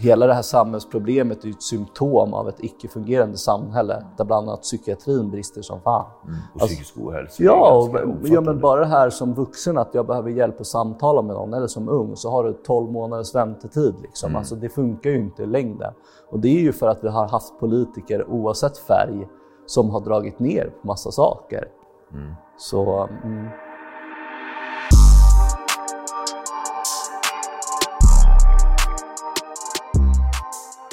Hela det här samhällsproblemet är ett symptom av ett icke-fungerande samhälle där bland annat psykiatrin brister som fan. Mm. Och psykisk ohälsa. Ja, och, ja, men bara det här som vuxen att jag behöver hjälp att samtala med någon eller som ung så har du 12 månaders väntetid. Liksom. Mm. Alltså, det funkar ju inte i längden. Och det är ju för att vi har haft politiker oavsett färg som har dragit ner på massa saker. Mm. Så... Mm.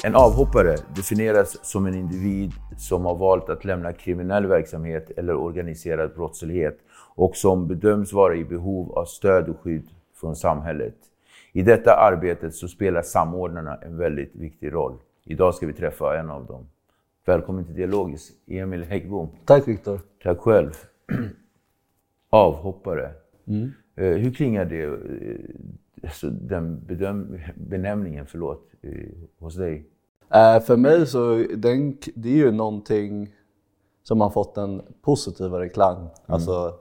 En avhoppare definieras som en individ som har valt att lämna kriminell verksamhet eller organiserad brottslighet och som bedöms vara i behov av stöd och skydd från samhället. I detta arbete så spelar samordnarna en väldigt viktig roll. Idag ska vi träffa en av dem. Välkommen till Dialogis, Emil Häggbom. Tack Viktor. Tack själv. Avhoppare. Mm. Eh, hur klingar det, eh, alltså den benämningen förlåt, eh, hos dig? Uh, för mig så den, det är ju någonting som har fått en positivare klang mm. alltså,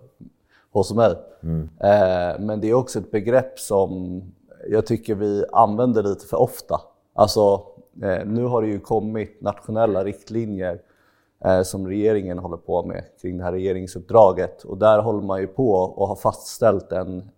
hos mig. Mm. Uh, men det är också ett begrepp som jag tycker vi använder lite för ofta. Alltså, uh, nu har det ju kommit nationella riktlinjer som regeringen håller på med kring det här regeringsuppdraget och där håller man ju på och har fastställt en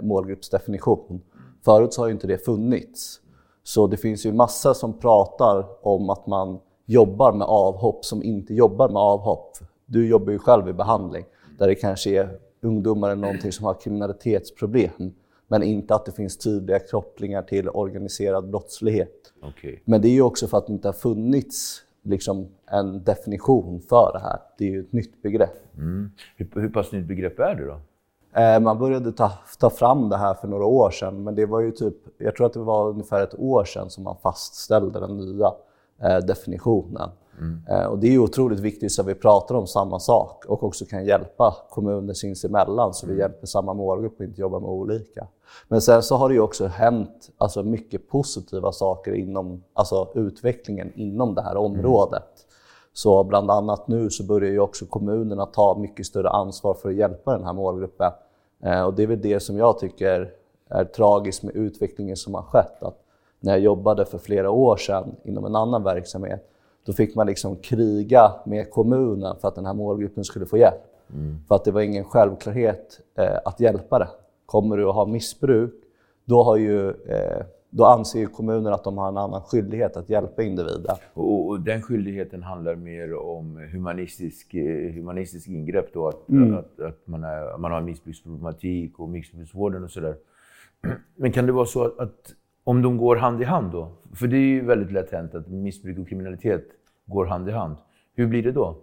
målgruppsdefinition. Förut så har ju inte det funnits. Så det finns ju massa som pratar om att man jobbar med avhopp som inte jobbar med avhopp. Du jobbar ju själv i behandling där det kanske är ungdomar eller någonting som har kriminalitetsproblem men inte att det finns tydliga kopplingar till organiserad brottslighet. Okay. Men det är ju också för att det inte har funnits liksom, en definition för det här. Det är ju ett nytt begrepp. Mm. Hur, hur pass nytt begrepp är det då? Eh, man började ta, ta fram det här för några år sedan, men det var ju typ, jag tror att det var ungefär ett år sedan som man fastställde den nya eh, definitionen. Mm. Eh, och det är otroligt viktigt så att vi pratar om samma sak och också kan hjälpa kommuner sinsemellan så mm. vi hjälper samma målgrupp och inte jobbar med olika. Men sen så har det ju också hänt alltså, mycket positiva saker inom alltså, utvecklingen inom det här området. Så bland annat nu så börjar ju också kommunerna ta mycket större ansvar för att hjälpa den här målgruppen. Eh, och det är väl det som jag tycker är tragiskt med utvecklingen som har skett. Att när jag jobbade för flera år sedan inom en annan verksamhet, då fick man liksom kriga med kommunen för att den här målgruppen skulle få hjälp. Mm. För att det var ingen självklarhet eh, att hjälpa det. Kommer du att ha missbruk, då har ju eh, då anser kommunen att de har en annan skyldighet att hjälpa individen. Och, och den skyldigheten handlar mer om humanistisk, eh, humanistisk ingrepp då, att, mm. att, att, man, är, man har missbruksproblematik och missbruksvården och sådär. Men kan det vara så att, att, om de går hand i hand då? För det är ju väldigt lätt hänt att missbruk och kriminalitet går hand i hand. Hur blir det då?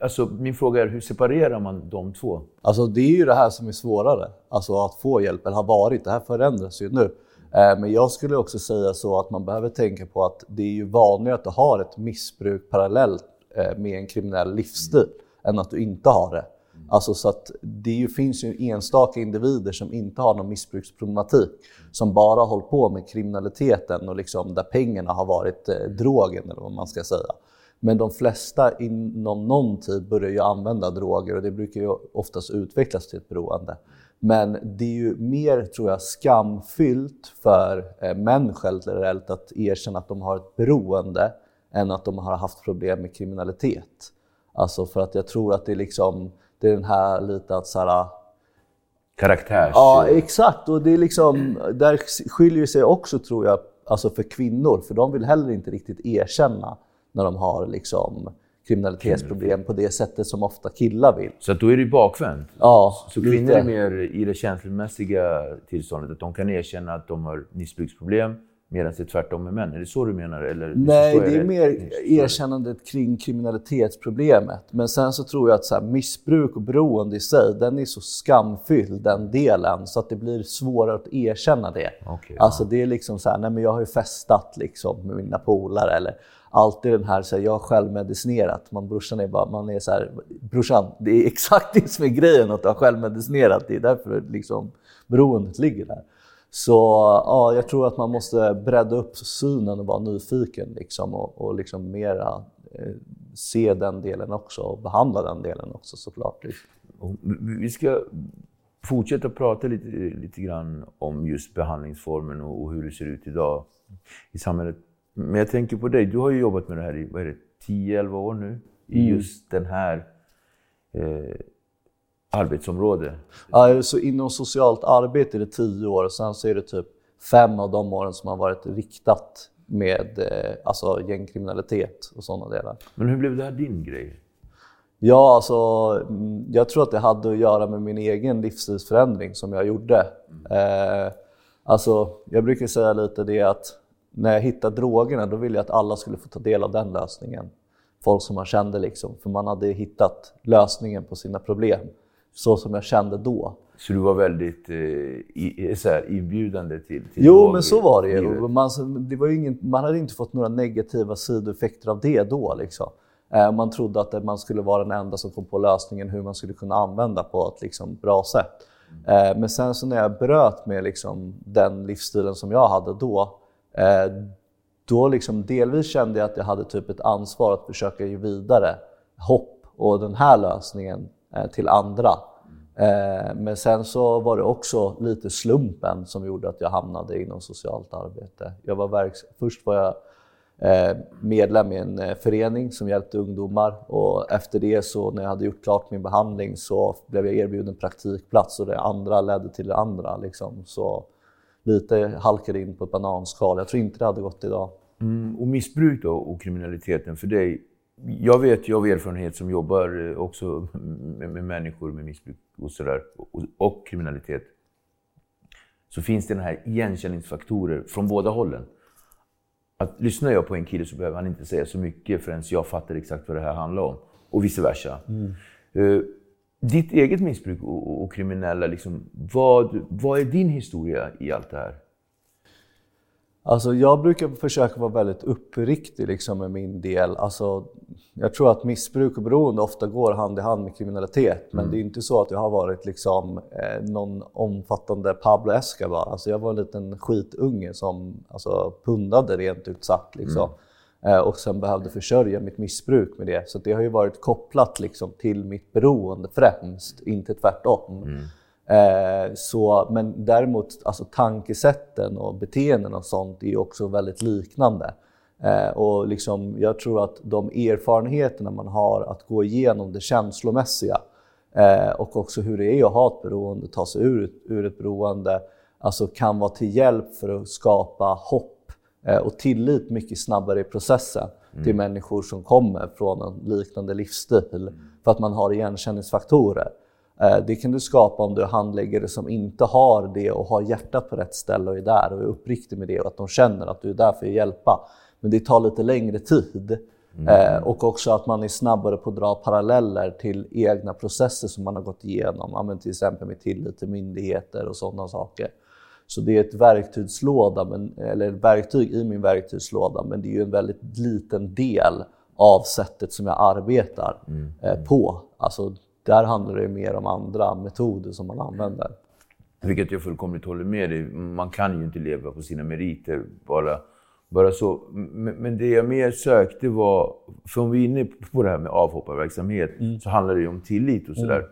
Alltså, min fråga är, hur separerar man de två? Alltså, det är ju det här som är svårare, alltså att få hjälp, eller har varit. Det här förändras ju nu. Eh, men jag skulle också säga så att man behöver tänka på att det är ju vanligare att du har ett missbruk parallellt eh, med en kriminell livsstil än att du inte har det. Alltså så att det ju, finns ju enstaka individer som inte har någon missbruksproblematik, som bara har hållit på med kriminaliteten och liksom där pengarna har varit eh, drogen eller vad man ska säga. Men de flesta inom någon tid börjar ju använda droger och det brukar ju oftast utvecklas till ett beroende. Men det är ju mer, tror jag, skamfyllt för eh, män generellt att erkänna att de har ett beroende än att de har haft problem med kriminalitet. Alltså för att jag tror att det är liksom, det är den här lite att så här, Karaktärs... Ja, exakt. Och det är liksom, där skiljer sig också, tror jag, alltså för kvinnor. För de vill heller inte riktigt erkänna när de har liksom kriminalitetsproblem på det sättet som ofta killar vill. Så då är det bakvänt? Ja, Så kvinnor är mer i det känslomässiga tillståndet, att de kan erkänna att de har missbruksproblem medan det är tvärtom med män? Är det så du menar? Eller, Nej, det är mer erkännandet kring kriminalitetsproblemet. Men sen så tror jag att så här, missbruk och beroende i sig, den är så skamfylld den delen så att det blir svårare att erkänna det. Okej, alltså det är liksom så här, nej men jag har ju festat liksom med mina polare eller alltid den här, så här, jag har självmedicinerat. Man, brorsan är bara, man är så här, brorsan, det är exakt det som är grejen att du har självmedicinerat. Det är därför liksom beroendet ligger där. Så ja, jag tror att man måste bredda upp synen och vara nyfiken liksom, och, och liksom mera eh, se den delen också och behandla den delen också såklart. Vi ska fortsätta prata lite, lite grann om just behandlingsformen och, och hur det ser ut idag i samhället. Men jag tänker på dig, du har ju jobbat med det här i vad är det, 10-11 år nu, i Mm. just den här eh, arbetsområdet. Ja, så inom socialt arbete är det tio år och sen så är det typ fem av de åren som har varit riktat med eh, alltså gängkriminalitet och sådana delar. Men hur blev det här din grej? Ja, alltså, mm, jag tror att det hade att göra med min egen livsstilsförändring som jag gjorde. Eh, alltså, jag brukar säga lite det att när jag hittade drogerna då ville jag att alla skulle få ta del av den lösningen. Folk som man kände liksom, för man hade hittat lösningen på sina problem. Så som jag kände då. Så du var väldigt eh, i, så här, inbjudande till, till Jo, men så var det ju. Man, det var ju ingen, man hade inte fått några negativa sidoeffekter av det då. Liksom. Eh, Man trodde att man skulle vara den enda som kom på lösningen hur man skulle kunna använda på ett liksom, bra sätt. Eh, Men sen så när jag bröt med liksom, den livsstilen som jag hade då, eh, Eh, då liksom delvis kände jag att jag hade typ ett ansvar att försöka ge vidare hopp och den här lösningen eh, till andra. Eh, men sen så var det också lite slumpen som gjorde att jag hamnade inom socialt arbete. Jag var verks- Först var jag medlem i en förening som hjälpte ungdomar och efter det så när jag hade gjort klart min behandling så blev jag erbjuden praktikplats och det andra ledde till det andra. Liksom. Så lite halkade in på ett bananskal. Jag tror inte det hade gått idag. Mm, och missbruk då och kriminaliteten för dig. Jag vet ju av erfarenhet som jobbar eh, också med, med människor med missbruk och sådär och, och kriminalitet. Så finns det den här igenkänningsfaktorer från båda hållen. Att lyssnar jag på en kille så behöver han inte säga så mycket förrän jag fattar exakt vad det här handlar om. Och vice versa. Eh, ditt eget missbruk och, och, och kriminella, liksom, vad, vad är din historia i allt det här? Alltså jag brukar försöka vara väldigt uppriktig liksom med min del. Alltså, jag tror att missbruk och beroende ofta går hand i hand med kriminalitet. Men det är inte så att jag har varit liksom, eh, någon omfattande Pablo Escobar. Alltså, jag var en liten skitunge som alltså, pundade rent ut sagt. Liksom. Eh, och sen behövde försörja mitt missbruk med det. Så det har ju varit kopplat liksom, till mitt beroende främst, inte tvärtom. Eh, så, men däremot alltså, tankesätten och beteenden och sånt är ju också väldigt liknande. Eh, och liksom, jag tror att de erfarenheterna man har att gå igenom det känslomässiga eh, och också hur det är att ha ett beroende, ta sig ur, ur ett beroende, alltså kan vara till hjälp för att skapa hopp eh, och tillit mycket snabbare i processen till människor som kommer från en liknande livsstil för att man har igenkänningsfaktorer. Eh, Det kan du skapa om du är handläggare som inte har det och har hjärtat på rätt ställe och är där och är uppriktig med det och att de känner att du är där för att hjälpa. Men det tar lite längre tid. Eh, och också att man är snabbare på att dra paralleller till egna processer som man har gått igenom. Till exempel med tillit till myndigheter och sådana saker. Så det är ett verktygslåda, men, eller ett verktyg i min verktygslåda, men det är ju en väldigt liten del av sättet som jag arbetar eh, på. Alltså, där handlar det mer om andra metoder som man använder. Vilket jag fullkomligt håller med dig Man kan ju inte leva på sina meriter bara, bara så. Men det jag mer sökte var, för om vi är inne på det här med avhopparverksamhet, mm. så handlar det ju om tillit och sådär. Mm.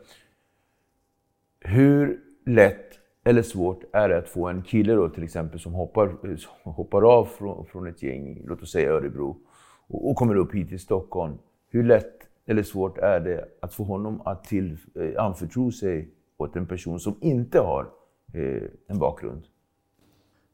Hur lätt eller svårt är det att få en kille då till exempel som hoppar, hoppar av från, från ett gäng, låt oss säga Örebro, och, och kommer upp hit till Stockholm. Hur lätt eller svårt är det att få honom att till, eh, anförtro sig åt en person som inte har eh, en bakgrund?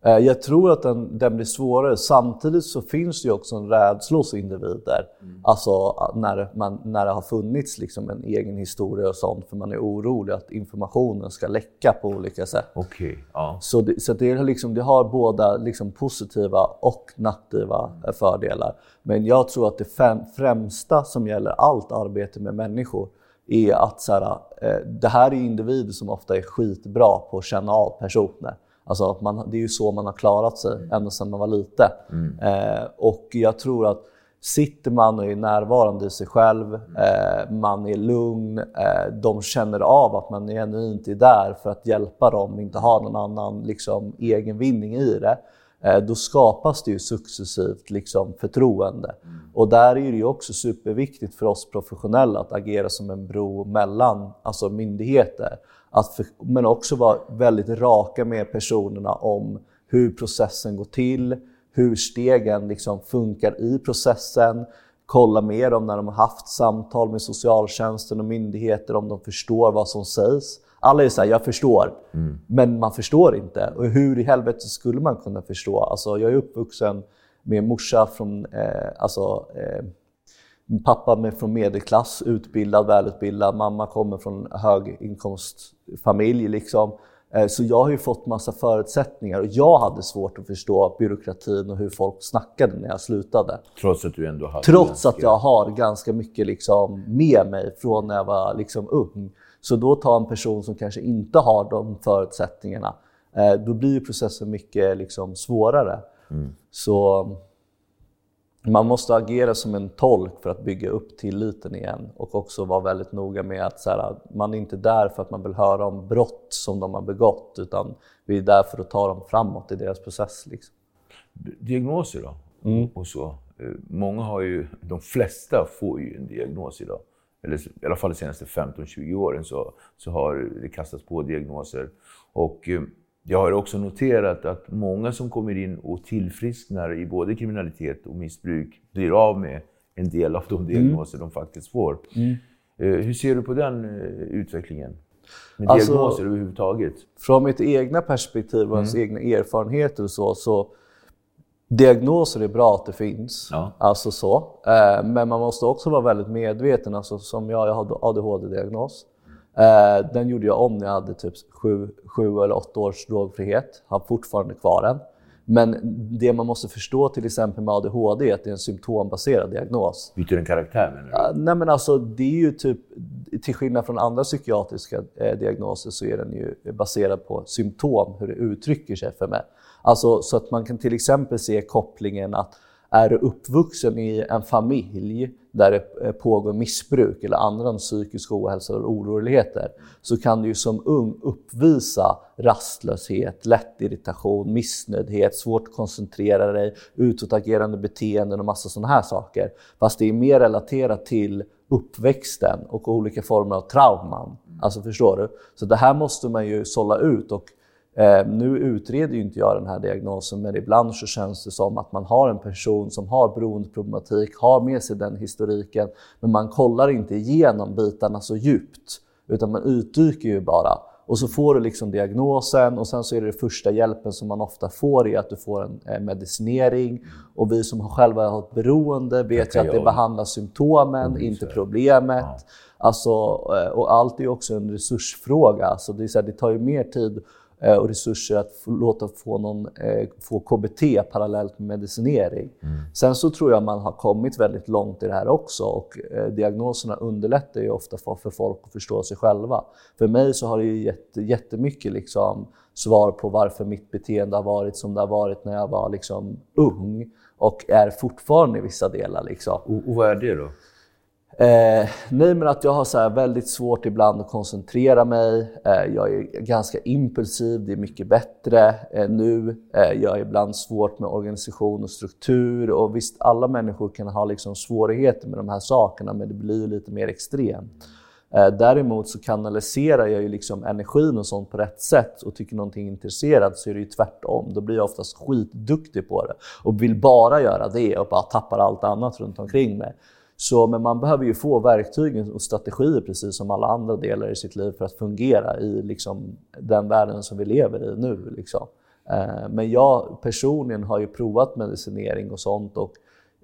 Eh, jag tror att den, den, blir svårare. Samtidigt så finns det ju också en rädsla hos individer. Mm. Alltså när, man, när det har funnits liksom en egen historia och sånt, för man är orolig att informationen ska läcka på olika sätt. Okay, ja. Så, det, så det, liksom, det har båda liksom positiva och nacktiva mm. fördelar. Men jag tror att det fem, främsta som gäller allt arbete med människor är att så här, eh, det här är individer som ofta är skitbra på att känna av personer. Alltså man, det är ju så man har klarat sig mm. ända sedan man var liten. Mm. Eh, och jag tror att sitter man och är närvarande i sig själv, eh, man är lugn, eh, de känner av att man genuint är där för att hjälpa dem, inte har någon annan liksom, egen vinning i det. Eh, då skapas det ju successivt liksom, förtroende. Mm. Och där är det ju också superviktigt för oss professionella att agera som en bro mellan alltså myndigheter. Att för, men också vara väldigt raka med personerna om hur processen går till, hur stegen liksom funkar i processen, kolla med dem när de har haft samtal med socialtjänsten och myndigheter om de förstår vad som sägs. Alla är såhär, jag förstår, mm. men man förstår inte. Och hur i helvete skulle man kunna förstå? Alltså, jag är uppvuxen med morsa från eh, alltså, eh, Pappa från medelklass, utbildad, välutbildad. Mamma kommer från höginkomstfamilj. Liksom. Eh, så jag har ju fått massa förutsättningar och jag hade svårt att förstå byråkratin och hur folk snackade när jag slutade. Trots att du ändå hade Trots att jag har ganska mycket liksom med mig från när jag var liksom ung. Så då tar en person som kanske inte har de förutsättningarna, eh, då blir processen mycket liksom svårare. Mm. Så man måste agera som en tolk för att bygga upp tilliten igen och också vara väldigt noga med att så här, man är inte där för att man vill höra om brott som de har begått utan vi är där för att ta dem framåt i deras process. Liksom. Diagnoser då? Mm. Och så. Eh, många har ju, de flesta får ju en diagnos idag. Eller i alla fall de senaste 15-20 åren så, så har det kastats på diagnoser. Och eh, jag har också noterat att många som kommer in och tillfrisknar i både kriminalitet och missbruk blir av med en del av de mm. diagnoser mm. de faktiskt får. Mm. Eh, hur ser du på den eh, utvecklingen? Med alltså, diagnoser överhuvudtaget? Från mitt egna perspektiv och ens mm. egna erfarenheter och så, så Diagnoser är bra att det finns, ja. alltså så. Eh, men man måste också vara väldigt medveten. Alltså, som jag, jag har ADHD-diagnos. Eh, den gjorde jag om när jag hade typ sju, sju eller åtta års drogfrihet. Har fortfarande kvar den. Men det man måste förstå till exempel med ADHD är att det är en symptombaserad diagnos. Byter den karaktär menar du? nej men alltså det är ju typ, till skillnad från andra psykiatriska eh, diagnoser så är den ju baserad på symptom, hur det uttrycker sig för mig. Alltså så att man kan till exempel se kopplingen att är du uppvuxen i en familj där det eh, pågår missbruk eller andra psykisk ohälsa eller oroligheter så kan du ju som ung uppvisa rastlöshet, lätt irritation, missnöjdhet, svårt att koncentrera dig, utåtagerande beteenden och massa sådana här saker. Fast det är mer relaterat till uppväxten och olika former av trauman. Alltså förstår du? Så det här måste man ju sålla ut och nu utreder ju inte jag den här diagnosen, men ibland så känns det som att man har en person som har beroendeproblematik, har med sig den historiken, men man kollar inte igenom bitarna så djupt, utan man utdyker ju bara. Och så får du liksom diagnosen och sen så är det, det första hjälpen som man ofta får är att du får en eh, medicinering. Och vi som själva har ett beroende vet ju att det behandlar symptomen, mm, inte problemet. Ja. Alltså, eh, och allt är också en resursfråga. Alltså det, är så här, det tar ju mer tid Eh, och resurser att få, låta få, någon, eh, få KBT parallellt med medicinering. Mm. Sen så tror jag man har kommit väldigt långt i det här också och eh, diagnoserna underlättar ju ofta för, för folk att förstå sig själva. För mig så har det ju gett jättemycket liksom, svar på varför mitt beteende har varit som det har varit när jag var liksom, ung och är fortfarande i vissa delar. Liksom. Och, och vad är det då? Eh, nej, men att jag har så här väldigt svårt ibland att koncentrera mig. Eh, jag är ganska impulsiv, det är mycket bättre eh, nu. Eh, jag har ibland svårt med organisation och struktur. Och visst, alla människor kan ha liksom svårigheter med de här sakerna, men det blir ju lite mer extremt. Eh, däremot så kanaliserar jag ju liksom energin och sånt på rätt sätt och tycker någonting är intresserad så är det ju tvärtom. Då blir jag oftast skitduktig på det och vill bara göra det och bara tappar allt annat runt omkring mig. Så, men man behöver ju få verktygen och strategier precis som alla andra delar i sitt liv för att fungera i liksom, den världen som vi lever i nu. Liksom. Eh, men jag personligen har ju provat medicinering och sånt och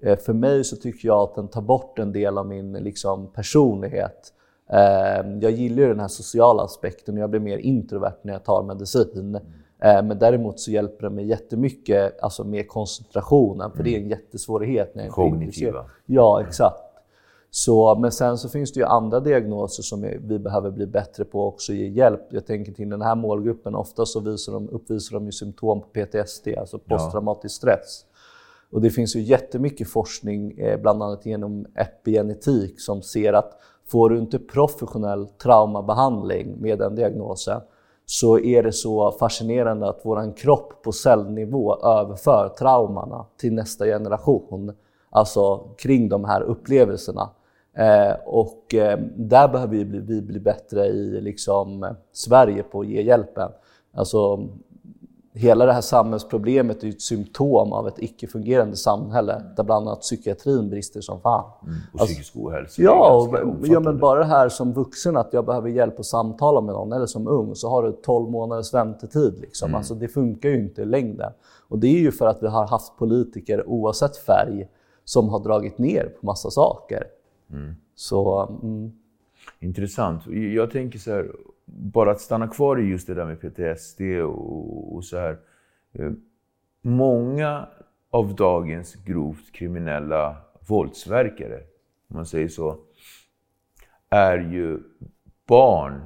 eh, för mig så tycker jag att den tar bort en del av min liksom, personlighet. Eh, jag gillar ju den här sociala aspekten och jag blir mer introvert när jag tar medicin. Men däremot så hjälper det mig jättemycket alltså med koncentrationen, för det är en jättesvårighet. När jag Kognitiva. Ja, exakt. Så, men sen så finns det ju andra diagnoser som vi behöver bli bättre på också ge hjälp. Jag tänker till den här målgruppen, ofta så visar de, uppvisar de ju symptom på PTSD, alltså posttraumatisk stress. Och det finns ju jättemycket forskning, eh, bland annat genom epigenetik, som ser att får du inte professionell traumabehandling med den diagnosen så är det så fascinerande att vår kropp på cellnivå överför traumorna till nästa generation. Alltså kring de här upplevelserna. Eh, och eh, där behöver vi bli, vi bli bättre i liksom, Sverige på att ge hjälpen. Alltså, hela det här samhällsproblemet är ett symptom av ett icke-fungerande samhälle där bland annat psykiatrin brister som fan. Mm. Och psykisk alltså, ohälsa. Ja, och, ja, men bara det här som vuxen att jag behöver hjälp att samtala med någon eller som ung så har du 12 månaders väntetid. Liksom. Mm. Alltså, det funkar ju inte i längden. Och det är ju för att vi har haft politiker oavsett färg som har dragit ner på massa saker. Mm. Så, mm. Intressant. Jag tänker så här, bara att stanna kvar i just det där med PTSD och, och så här. Eh, många av dagens grovt kriminella våldsverkare, om man säger så, är ju barn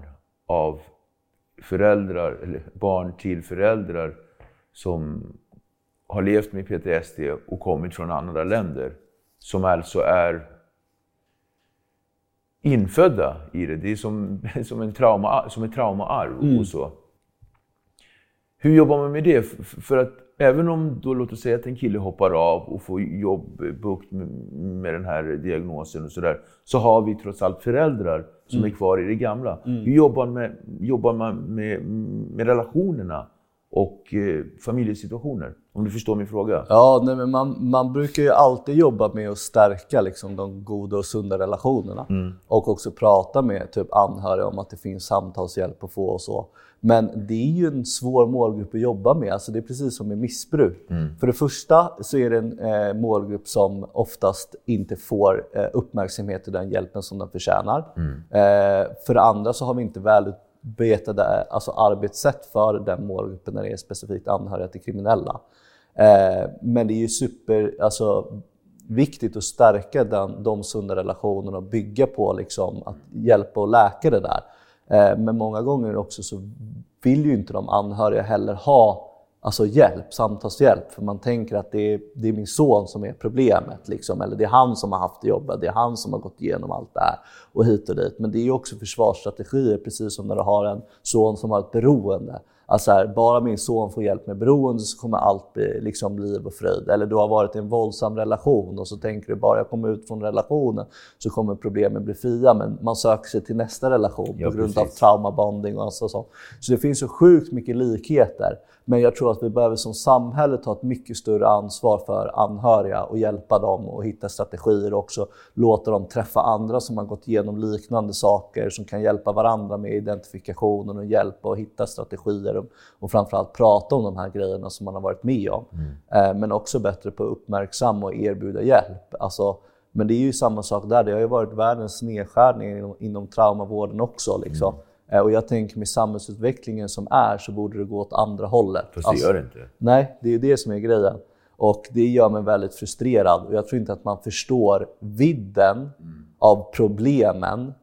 av föräldrar, eller barn till föräldrar som har levt med PTSD och kommit från andra länder. Som alltså är infödda i det. Det är som, som, en trauma, som ett traumaarv mm. och så. Hur jobbar man med det? För att även om då, låt oss säga att en kille hoppar av och får jobb, bukt med, med den här diagnosen och sådär, så har vi trots allt föräldrar som mm. är kvar i det gamla. Mm. Hur jobbar, med, jobbar man med, med relationerna och eh, familjesituationer? Om du förstår min fråga? Ja, nej, men man, man brukar ju alltid jobba med att stärka liksom, de goda och sunda relationerna. Mm. Och också prata med typ, anhöriga om att det finns samtalshjälp att få och så. Men det är ju en svår målgrupp att jobba med. Alltså, det är precis som med missbruk. Mm. För det första så är det en eh, målgrupp som oftast inte får eh, uppmärksamhet och den hjälpen som den förtjänar. Mm. Eh, för det andra så har vi inte välutbetade alltså arbetssätt för den målgruppen när det är specifikt anhöriga till kriminella. Eh, men det är ju super, alltså, viktigt att stärka den, de sunda relationerna och bygga på liksom, att hjälpa och läka det där. Eh, men många gånger också så vill ju inte de anhöriga heller ha alltså hjälp, samtalshjälp. För man tänker att det är, det är min son som är problemet. Liksom. Eller det är han som har haft det jobbet, det är han som har gått igenom allt det här och hit och dit. Men det är också försvarsstrategier, precis som när du har en son som har ett beroende. Alltså här, bara min son får hjälp med beroende så kommer allt bli liksom liv och fröjd. Eller du har varit i en våldsam relation och så tänker du bara jag kommer ut från relationen så kommer problemen bli fria. Men man söker sig till nästa relation ja, på grund precis. av traumabonding och så, så. Så det finns så sjukt mycket likheter. Men jag tror att vi behöver som samhälle ta ett mycket större ansvar för anhöriga och hjälpa dem och hitta strategier och också låta dem träffa andra som har gått igenom liknande saker som kan hjälpa varandra med identifikationen och hjälpa och hitta strategier och framförallt prata om de här grejerna som man har varit med om. Mm. Eh, men också bättre på att uppmärksamma och erbjuda hjälp. Alltså, men det är ju samma sak där. Det har ju varit världens nedskärning inom, inom traumavården också. Liksom. Mm. Eh, och jag tänker med samhällsutvecklingen som är så borde det gå åt andra hållet. Fast det alltså, gör det inte. Nej, det är det som är grejen. Och det gör mig väldigt frustrerad. Och jag tror inte att man förstår vidden mm. av problemen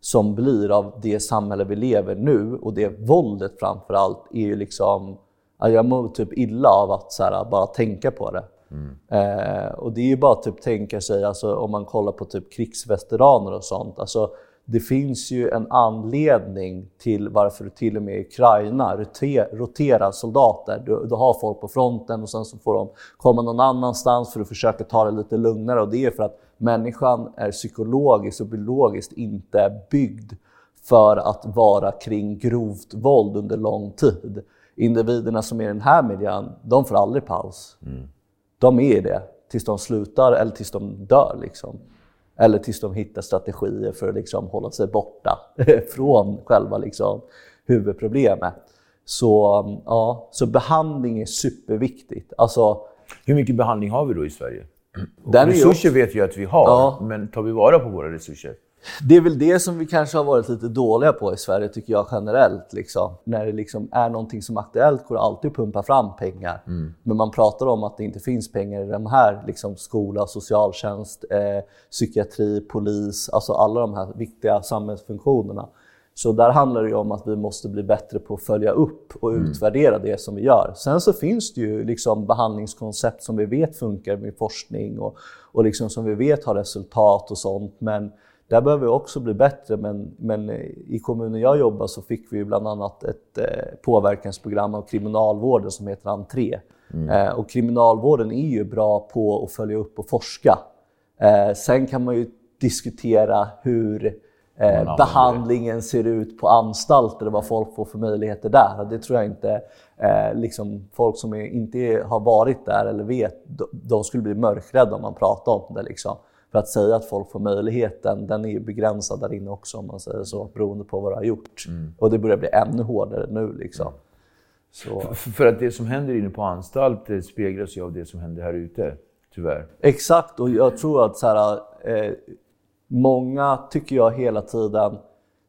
som blir av det samhälle vi lever nu och det våldet framför allt är ju liksom... Jag mår typ illa av att här, bara tänka på det. Mm. Eh, och det är ju bara att typ tänka sig, alltså, om man kollar på typ krigsveteraner och sånt. Alltså, det finns ju en anledning till varför du till och med i Ukraina roterar soldater. Du, du, har folk på fronten och sen så får de komma någon annanstans för att försöka ta det lite lugnare. Och det är för att människan är psykologiskt och biologiskt inte byggd för att vara kring grovt våld under lång tid. Individerna som är i den här miljön, de får aldrig paus. Mm. De är det tills de slutar eller tills de dör. Liksom. Eller tills de hittar strategier för att liksom hålla sig borta från själva liksom, huvudproblemet. Så, ja, så behandling är superviktigt. Alltså, Hur mycket behandling har vi då i Sverige? Den resurser vet vi att vi har, ja. men tar vi vara på våra resurser? Det är väl det som vi kanske har varit lite dåliga på i Sverige, tycker jag generellt. Liksom. När det liksom är någonting som är aktuellt går det alltid att pumpa fram pengar. Mm. Men man pratar om att det inte finns pengar i de här, liksom skola, socialtjänst, eh, psykiatri, polis, alltså alla de här viktiga samhällsfunktionerna. Så där handlar det ju om att vi måste bli bättre på att följa upp och mm. utvärdera det som vi gör. Sen så finns det ju liksom behandlingskoncept som vi vet funkar med forskning och, och liksom som vi vet har resultat och sånt. Men där behöver vi också bli bättre, men, men i kommunen jag jobbar så fick vi bland annat ett eh, påverkansprogram av kriminalvården som heter Entré. Mm. Eh, och kriminalvården är ju bra på att följa upp och forska. Eh, sen kan man ju diskutera hur eh, behandlingen ser ut på anstalter och vad folk får för möjligheter där. Det tror jag inte eh, liksom folk som är, inte har varit där eller vet, de, de skulle bli mörkrädda om man pratar om det. Liksom. För att säga att folk får möjligheten, den är ju begränsad där inne också om man säger så, beroende på vad du har gjort. Mm. Och det börjar bli ännu hårdare nu. Liksom. Så. För att det som händer inne på anstalt speglas ju av det som händer här ute, tyvärr. Exakt, och jag tror att så här, eh, många tycker jag hela tiden,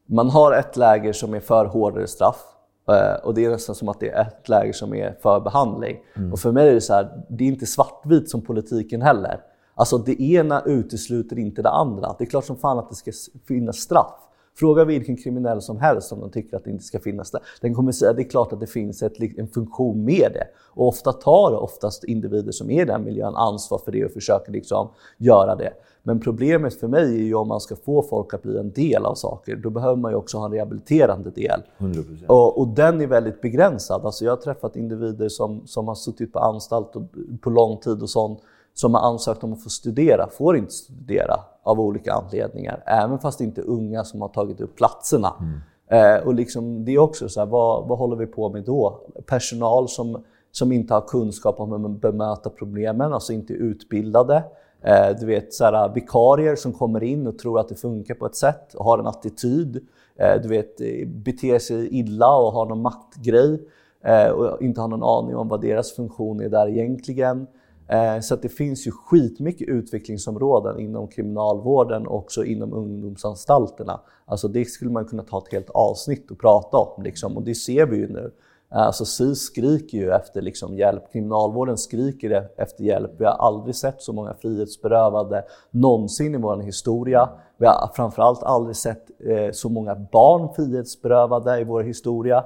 man har ett läger som är för hårdare straff eh, och det är nästan som att det är ett läger som är för behandling. Mm. Och för mig är det så här, det är inte svartvitt som politiken heller. Alltså det ena utesluter inte det andra. Det är klart som fan att det ska finnas straff. Fråga vilken kriminell som helst om de tycker att det inte ska finnas där. Den kommer säga att det är klart att det finns ett, en funktion med det. Och ofta tar oftast individer som är i den miljön ansvar för det och försöker liksom göra det. Men problemet för mig är ju om man ska få folk att bli en del av saker, då behöver man ju också ha en rehabiliterande del. 100%. Och, och den är väldigt begränsad. Alltså jag har träffat individer som, som har suttit på anstalt och, på lång tid och sånt som har ansökt om att få studera får inte studera av olika anledningar. Även fast det inte är unga som har tagit upp platserna. Mm. Eh, och liksom, det är också så här, vad, vad håller vi på med då? Personal som, som inte har kunskap om att bemöta problemen, alltså inte är utbildade. Eh, du vet så här, vikarier som kommer in och tror att det funkar på ett sätt och har en attityd. Eh, du vet, beter sig illa och har någon maktgrej eh, och inte har någon aning om vad deras funktion är där egentligen. Eh, så att det finns ju skitmycket utvecklingsområden inom kriminalvården och också inom ungdomsanstalterna. Alltså det skulle man kunna ta ett helt avsnitt och prata om. Liksom. Och det ser vi ju nu. Eh, alltså SIS skriker ju efter liksom hjälp, kriminalvården skriker e-, efter hjälp. Vi har aldrig sett så många frihetsberövade någonsin i vår historia. Vi har framförallt aldrig sett eh, så många barn frihetsberövade i vår historia.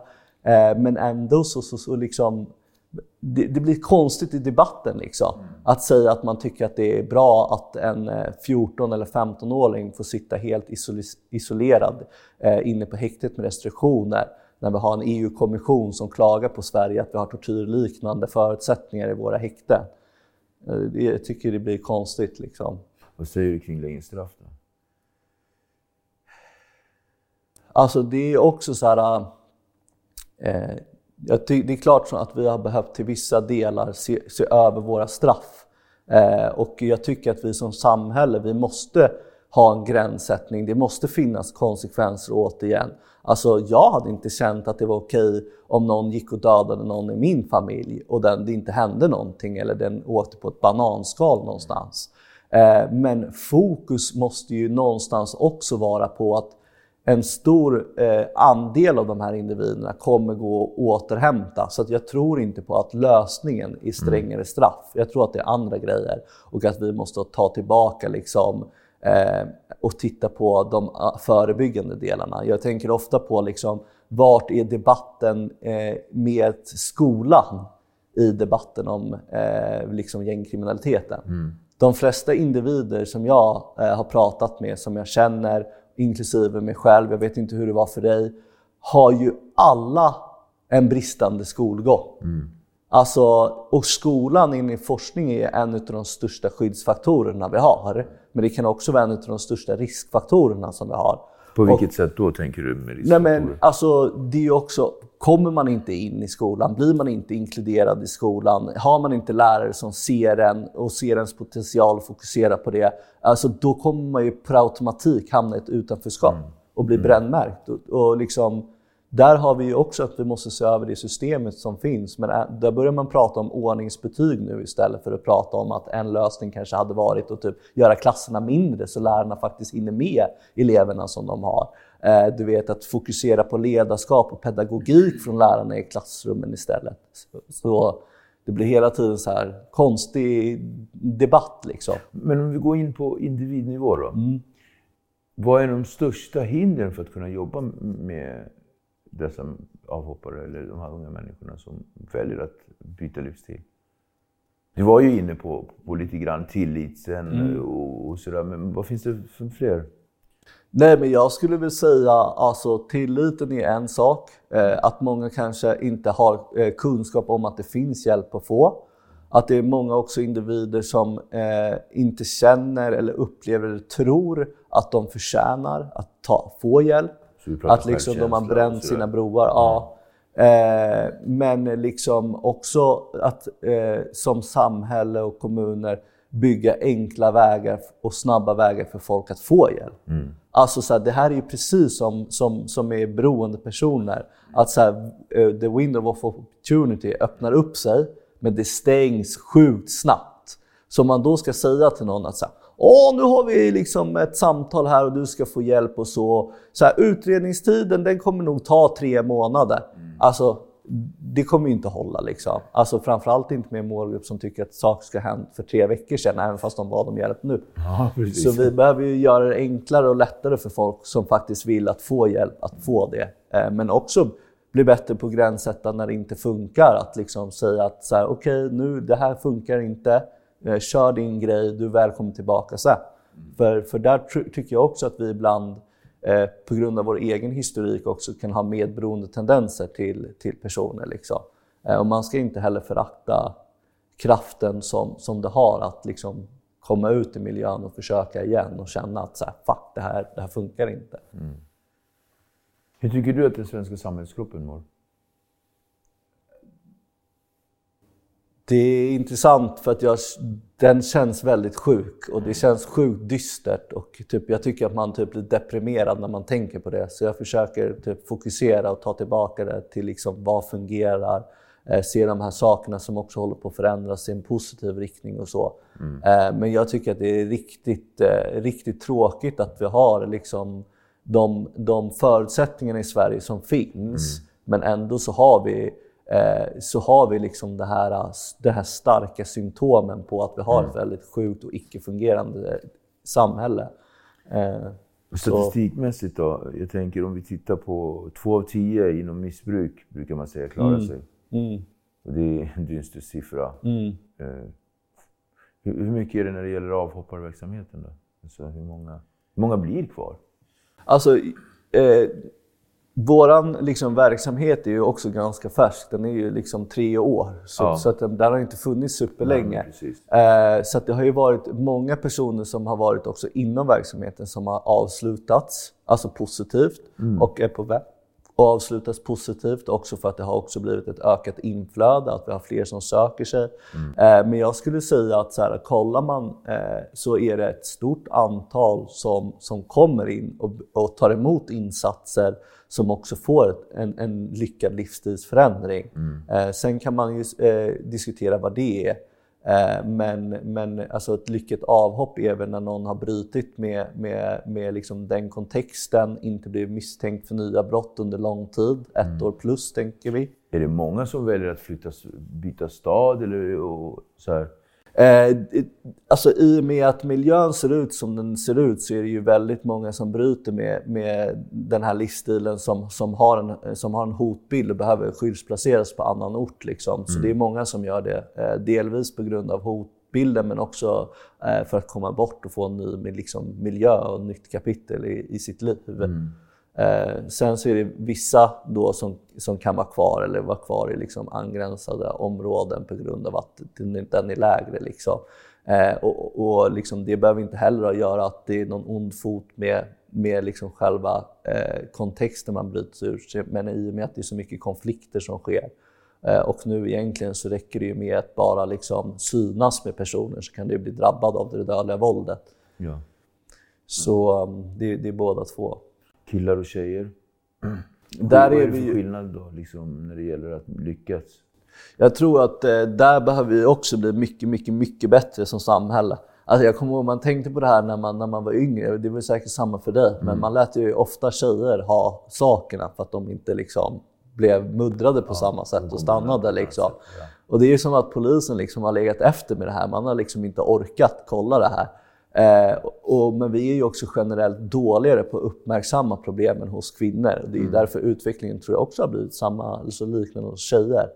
Eh, men ändå så, så, så liksom det, det, blir konstigt i debatten liksom. Mm. Att säga att man tycker att det är bra att en 14 eh, eller 15-åring får sitta helt isolerad eh, inne på häktet med restriktioner när vi har en EU-kommission som klagar på Sverige att vi har tortyrliknande förutsättningar i våra häkten. Eh, jag tycker det blir konstigt. Liksom. Vad säger du kring längre straff då? Alltså det är också så här... Eh, det är klart att vi har behövt till vissa delar se, se över våra straff. Eh, och jag tycker att vi som samhälle, vi måste ha en gränssättning. Det måste finnas konsekvenser återigen. Alltså jag hade inte känt att det var okej om någon gick och dödade någon i min familj och den, det inte hände någonting eller den åkte på ett bananskal någonstans. Eh, men fokus måste ju någonstans också vara på att en stor eh, andel av de här individerna kommer gå att återhämta. Så att jag tror inte på att lösningen är strängare mm. straff. Jag tror att det är andra grejer och att vi måste ta tillbaka liksom, eh, och titta på de ah, förebyggande delarna. Jag tänker ofta på liksom, vart är debatten eh, med skolan? i debatten om eh, liksom gängkriminaliteten. Mm. De flesta individer som jag eh, har pratat med, som jag känner, inklusive mig själv, jag vet inte hur det var för dig, har ju alla en bristande skolgång. Mm. Alltså, och skolan enligt forskning är en av de största skyddsfaktorerna vi har. Men det kan också vara en av de största riskfaktorerna som vi har. På vilket och, sätt då tänker du med riskfaktorer? Nej men, alltså, det är också, kommer man inte in i skolan, blir man inte inkluderad i skolan, har man inte lärare som ser en och ser ens potential och fokuserar på det, alltså, då kommer man ju per automatik hamna i ett utanförskap mm. och bli mm. brännmärkt. Och, och liksom, där har vi ju också att vi måste se över det systemet som finns. Men äh, där börjar man prata om ordningsbetyg nu istället för att prata om att en lösning kanske hade varit att typ göra klasserna mindre så lärarna faktiskt hinner med eleverna som de har. Eh, du vet att fokusera på ledarskap och pedagogik från lärarna i klassrummen istället. Så det blir hela tiden så här konstig debatt liksom. Men om vi går in på individnivå då. Mm. Vad är de största hindren för att kunna jobba med dessa avhoppare eller de här unga människorna som väljer att byta livsstil. Du var ju inne på, på lite grann tilliten mm. och, och sådär, men vad finns det för fler? Nej, men jag skulle väl säga alltså tilliten är en sak. Eh, att många kanske inte har eh, kunskap om att det finns hjälp att få. Att det är många också individer som eh, inte känner eller upplever eller tror att de förtjänar att ta, få hjälp. Att liksom de har bränt sina broar. Ja. Eh, men liksom också att eh, som samhälle och kommuner bygga enkla vägar och snabba vägar för folk att få hjälp. Mm. Alltså så här, det här är ju precis som, som, som med beroendepersoner. Att så här, uh, the window of opportunity öppnar upp sig, men det stängs sjukt snabbt. Så om man då ska säga till någon att så här, Åh, nu har vi liksom ett samtal här och du ska få hjälp och så. så här, utredningstiden den kommer nog ta tre månader. Mm. Alltså, det kommer ju inte hålla. Liksom. Alltså, framförallt inte med en målgrupp som tycker att saker ska ha hänt för tre veckor sedan, även fast de bad om hjälp nu. Ja, så vi behöver ju göra det enklare och lättare för folk som faktiskt vill att få hjälp, att få det. Eh, men också bli bättre på gränssätta när det inte funkar. Att liksom säga att så här, okej, okay, nu det här funkar inte. Eh, kör din grej, du är välkommen tillbaka sen. Mm. För, för där tycker jag också att vi ibland eh, på grund av vår egen historik också kan ha medberoende tendenser till, till personer. Liksom. Eh, och man ska inte heller förakta kraften som, som det har att liksom komma ut i miljön och försöka igen och känna att så här, fuck, det här, det här funkar inte. Mm. Hur tycker du att den svenska samhällsgruppen mår? Det är intressant för att jag, den känns väldigt sjuk och det känns sjukt dystert och typ, jag tycker att man typ blir deprimerad när man tänker på det. Så jag försöker typ fokusera och ta tillbaka det till liksom vad fungerar, eh, se de här sakerna som också håller på att förändras i en positiv riktning och så. Mm. Eh, men jag tycker att det är riktigt, eh, riktigt tråkigt att vi har liksom de, de förutsättningarna i Sverige som finns, mm. men ändå så har vi så har vi liksom det här, det här starka symptomen på att vi har mm. ett väldigt sjukt och icke-fungerande samhälle. Eh, Statistikmässigt då? Jag tänker om vi tittar på två av tio inom missbruk brukar man säga klarar mm. sig. Mm. Och det är en dyster siffra. Mm. Eh, hur, hur, mycket är det när det gäller avhopparverksamheten? Då? Alltså, hur, många, hur många blir kvar? Alltså, eh, Vår liksom, verksamhet är ju också ganska färsk. Den är ju liksom tre år. Så, ja. så att den, den har inte funnits superlänge. Nej, eh, så att det har ju varit många personer som har varit också inom verksamheten som har avslutats, alltså positivt, mm. och är på väg och avslutas positivt också för att det har också blivit ett ökat inflöde, att vi har fler som söker sig. Mm. Eh, men jag skulle säga att så här, kollar man eh, så är det ett stort antal som, som kommer in och, och tar emot insatser som också får en, en lyckad livsstilsförändring. Mm. Eh, sen kan man ju diskutera vad det är. Eh, men, men alltså ett lyckat avhopp är väl när någon har brutit med, med, med liksom den kontexten, inte blivit misstänkt för nya brott under lång tid, ett mm. år plus tänker vi. Är det många som väljer att flytta, byta stad eller och så här? Eh, alltså i och med att miljön ser ut som den ser ut så är det ju väldigt många som bryter med, med den här livsstilen som, som, har en, som har en hotbild och behöver skyddsplaceras på annan ort. Liksom. Mm. Så det är många som gör det, eh, delvis på grund av hotbilden men också eh, för att komma bort och få en ny liksom, miljö och ett nytt kapitel i, i sitt liv. Mm. Eh, sen så är det vissa då som, som kan vara kvar eller vara kvar i liksom angränsade områden på grund av att den är lägre. Liksom. Eh, och och liksom, det behöver inte heller göra att det är någon ond fot med, med liksom själva eh, kontexten man bryts ur. Men i och med att det är så mycket konflikter som sker eh, och nu egentligen så räcker det ju med att bara liksom synas med personer så kan du bli drabbad av det dödliga våldet. Ja. Så um, det, det är båda två killar och tjejer? Mm. Där är, vi... skillnad då, liksom, när det gäller att lyckas? Jag tror att eh, där behöver vi också bli mycket, mycket, mycket bättre som samhälle. Alltså jag kommer ihåg, man tänkte på det här när man, när man var yngre, det var säkert samma för dig, mm. men man lät ju ofta tjejer ha sakerna för att de inte liksom blev muddrade på ja, samma sätt och stannade. Liksom. Och det är som att polisen liksom har legat efter med det här, man har liksom inte orkat kolla det här. Eh, och, men vi är ju också generellt dåligare på att uppmärksamma problemen hos kvinnor. Det är mm. därför utvecklingen tror jag också har blivit samma, alltså liknande hos tjejer.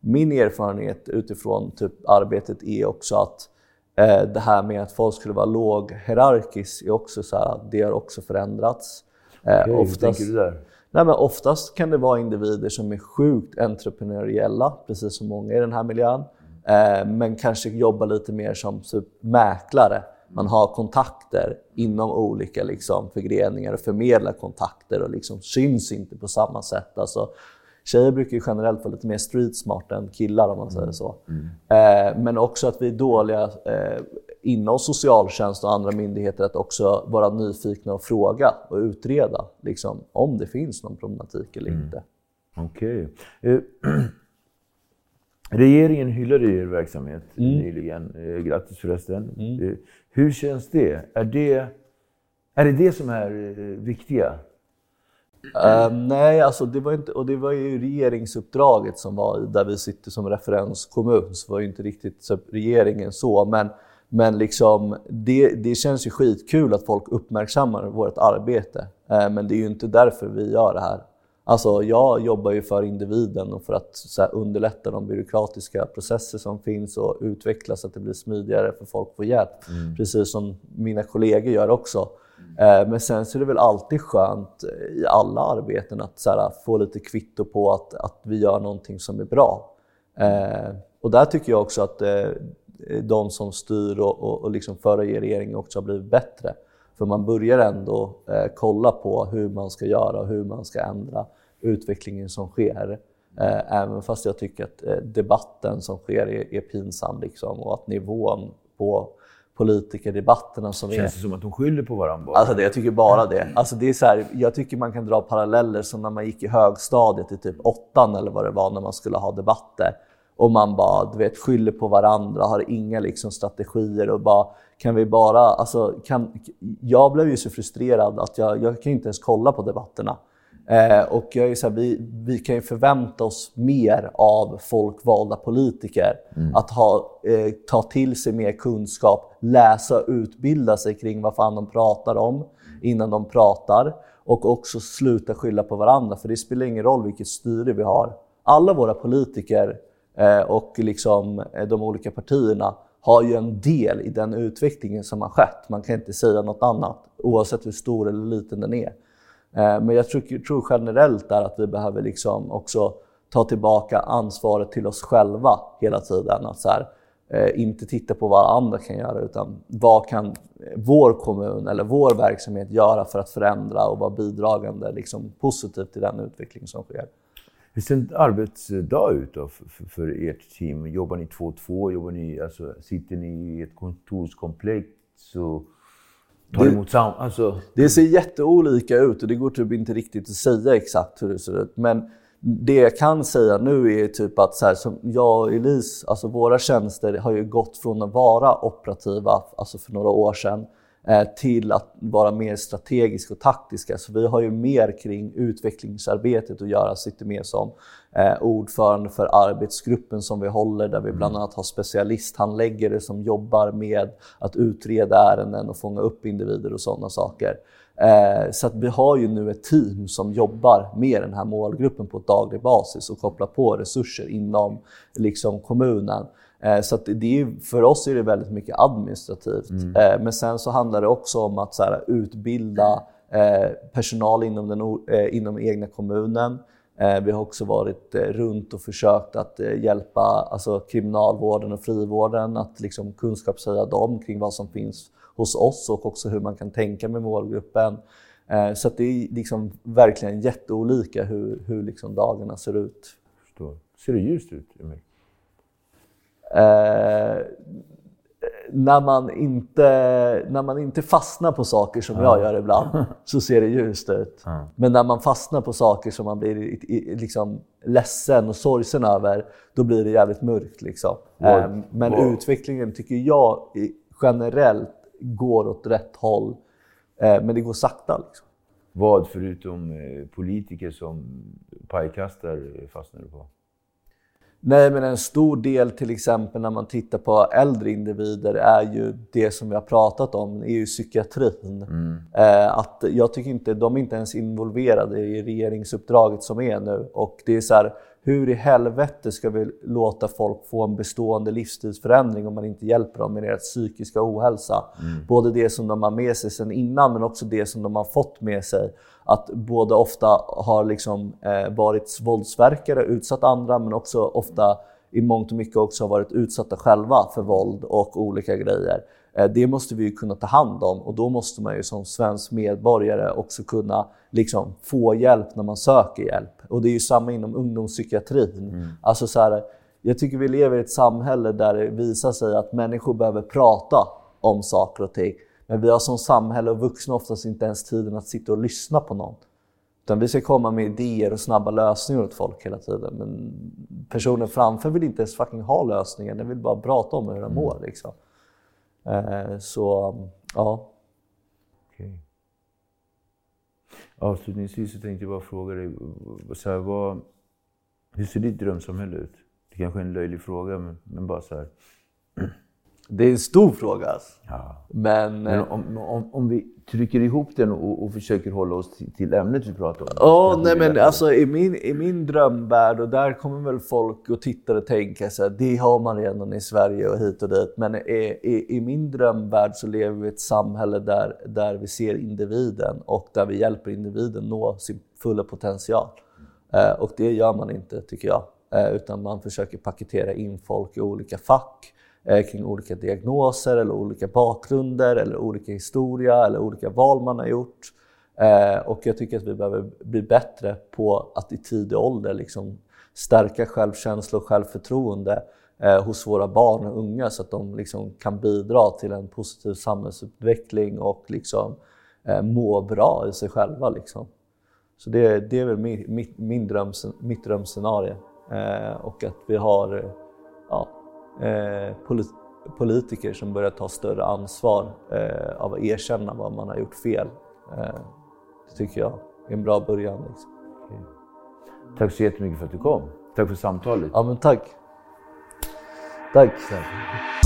Min erfarenhet utifrån typ arbetet är också att eh, det här med att folk skulle vara låghierarkiskt är också så här, det har också förändrats. Eh, okay, oftast, hur tänker du där? Nej, men oftast kan det vara individer som är sjukt entreprenöriella, precis som många i den här miljön, eh, men kanske jobbar lite mer som typ mäklare man har kontakter inom olika liksom, förgreningar och förmedlar kontakter och liksom syns inte på samma sätt. Alltså, tjejer brukar ju generellt vara lite mer street smart än killar om man säger så. Mm. Eh, men också att vi är dåliga eh, inom socialtjänst och andra myndigheter att också vara nyfikna och fråga och utreda liksom, om det finns någon problematik eller mm. inte. Okej. Okay. Regeringen hyllade er verksamhet mm. nyligen. Eh, grattis förresten. Mm. Eh, hur känns det? Är det, är det det som är eh, viktiga? Uh, nej, alltså det var inte, och det var ju regeringsuppdraget som var där vi sitter som referenskommun, så var ju inte riktigt så regeringen så. Men, men liksom, det, det känns ju skitkul att folk uppmärksammar vårt arbete. Uh, men det är ju inte därför vi gör det här. Alltså, jag jobbar ju för individen och för att här, underlätta de byråkratiska processer som finns och utveckla så att det blir smidigare för folk att få hjälp. Mm. Precis som mina kollegor gör också. Mm. men sen så är det väl alltid skönt i alla arbeten att här, få lite kvitto på att, att vi gör någonting som är bra. Eh, och där tycker jag också att eh, de som styr och, och, och liksom förra regeringen också har blivit bättre. För man börjar ändå eh, kolla på hur man ska göra och hur man ska ändra utvecklingen som sker. Eh, även fast jag tycker att eh, debatten som sker är, är pinsam liksom, och att nivån på politikerdebatterna som Känns är... det som att de skyller på varandra? Alltså det, jag tycker bara det. Alltså det är så här, jag tycker man kan dra paralleller som när man gick i högstadiet i typ åttan eller vad det var när man skulle ha debatter och man bara du vet, skyller på varandra, har inga liksom, strategier och bara kan vi bara, alltså, kan, jag blev ju så frustrerad att jag, jag kan inte ens kolla på debatterna. Eh, och jag är så här, vi, vi kan ju förvänta oss mer av folkvalda politiker. Mm. Att ha, eh, ta till sig mer kunskap, läsa och utbilda sig kring vad fan de pratar om innan de pratar. Och också sluta skylla på varandra, för det spelar ingen roll vilket styre vi har. Alla våra politiker eh, och liksom, eh, de olika partierna har ju en del i den utvecklingen som har skett. Man kan inte säga något annat, oavsett hur stor eller liten den är. Eh, men jag tror, tror generellt där att vi behöver liksom också ta tillbaka ansvaret till oss själva hela tiden. Att så här, eh, inte titta på vad andra kan göra, utan vad kan eh, vår kommun eller vår verksamhet göra för att förändra och vara bidragande liksom, positivt till den utveckling som sker. Hur ser en arbetsdag ut då för, för ert team? Jobbar ni två och två? Jobbar ni, alltså, sitter ni i ett kontorskomplex och tar emot sam... Alltså... Det ser jätteolika ut och det går typ inte riktigt att säga exakt hur det ser ut. Men det jag kan säga nu är typ att så här, som jag och Elise, alltså våra tjänster har ju gått från att vara operativa, alltså för några år sedan, till att vara mer strategiska och taktiska. Så vi har ju mer kring utvecklingsarbetet att göra, sitter med som eh, ordförande för arbetsgruppen som vi håller där vi bland mm. annat har specialisthandläggare som jobbar med att utreda ärenden och fånga upp individer och sådana saker. Eh, så att vi har ju nu ett team som jobbar med den här målgruppen på daglig basis och kopplar på resurser inom liksom, kommunen. Eh, så det är, för oss är det väldigt mycket administrativt. Mm. Eh, men sen så handlar det också om att så här, utbilda eh, personal inom den inom egna kommunen. Vi har också varit runt och försökt att hjälpa alltså, kriminalvården och frivården att liksom, kunskapshöja dem kring vad som finns hos oss och också hur man kan tänka med målgruppen. Så det är liksom verkligen jätteolika hur, hur liksom dagarna ser ut. Förstår. Ser det ljust ut, Emil? Eh, när, man inte, när man inte fastnar på saker som ja. jag gör ibland så ser det ljust ut. Ja. Men när man fastnar på saker som man blir liksom ledsen och sorgsen över, då blir det jävligt mörkt. Liksom. Eh, men wow. utvecklingen tycker jag generellt går åt rätt håll. Eh, men det går sakta. Liksom. Vad förutom eh, politiker som pajkastar fastnar du på? Nej, men en stor del till exempel när man tittar på äldre individer är ju det som vi har pratat om, är ju psykiatrin. Mm. Eh, att jag tycker inte, de är inte ens involverade i regeringsuppdraget som är nu. Och det är så här, hur i helvete ska vi låta folk få en bestående livsstilsförändring om man inte hjälper dem med deras psykiska ohälsa? Mm. Både det som de har med sig sedan innan men också det som de har fått med sig. Att både ofta har liksom, eh, varit våldsverkare, utsatt andra men också ofta i mångt och mycket också har varit utsatta själva för våld och olika grejer. Eh, det måste vi kunna ta hand om och då måste man ju som svensk medborgare också kunna liksom få hjälp när man söker hjälp. Och det är ju samma inom ungdomspsykiatrin. Mm. Alltså så här, jag tycker vi lever i ett samhälle där det visar sig att människor behöver prata om saker och ting. Men vi har som samhälle och vuxna oftast inte ens tiden att sitta och lyssna på någon. Utan vi ska komma med idéer och snabba lösningar åt folk hela tiden. Men personen framför vill inte ens fucking ha lösningen, den vill bara prata om hur den mår. Liksom. Eh, så, ja. Okay. Avslutningsvis så tänkte jag bara fråga dig, så här, vad, hur ser ditt drömsamhälle ut? Det kanske är en löjlig fråga, men, men bara så här. Det är en stor fråga. Alltså. Ja. Men, men eh, om, om, om, vi trycker ihop den och, och försöker hålla oss till, till ämnet vi pratar om. Ja, nej, men alltså, i, min, i min drömvärld, och där kommer väl folk och tittare tänka så här, det har man redan i Sverige och hit och dit. Men i, i, i min drömvärld så lever vi i ett samhälle där, där vi ser individen och där vi hjälper individen nå sin fulla potential. Eh, och det gör man inte, tycker jag. Eh, utan man försöker paketera in folk i olika fack Eh, kring olika diagnoser eller olika bakgrunder eller olika historia eller olika val man har gjort. Eh, och jag tycker att vi behöver bli bättre på att i tidig ålder liksom stärka självkänsla och självförtroende eh, hos våra barn och unga så att de liksom kan bidra till en positiv samhällsutveckling och liksom, må bra i sig själva. Liksom. Så det, det är väl min, mitt, min dröm, mitt drömscenario. och att vi har Eh, politiker som börjar ta större ansvar eh, av att erkänna vad man har gjort fel. Eh, det tycker jag är en bra början. Liksom. Okay. Tack så jättemycket för att du kom. Tack för samtalet. Ja, men tack. Tack. tack.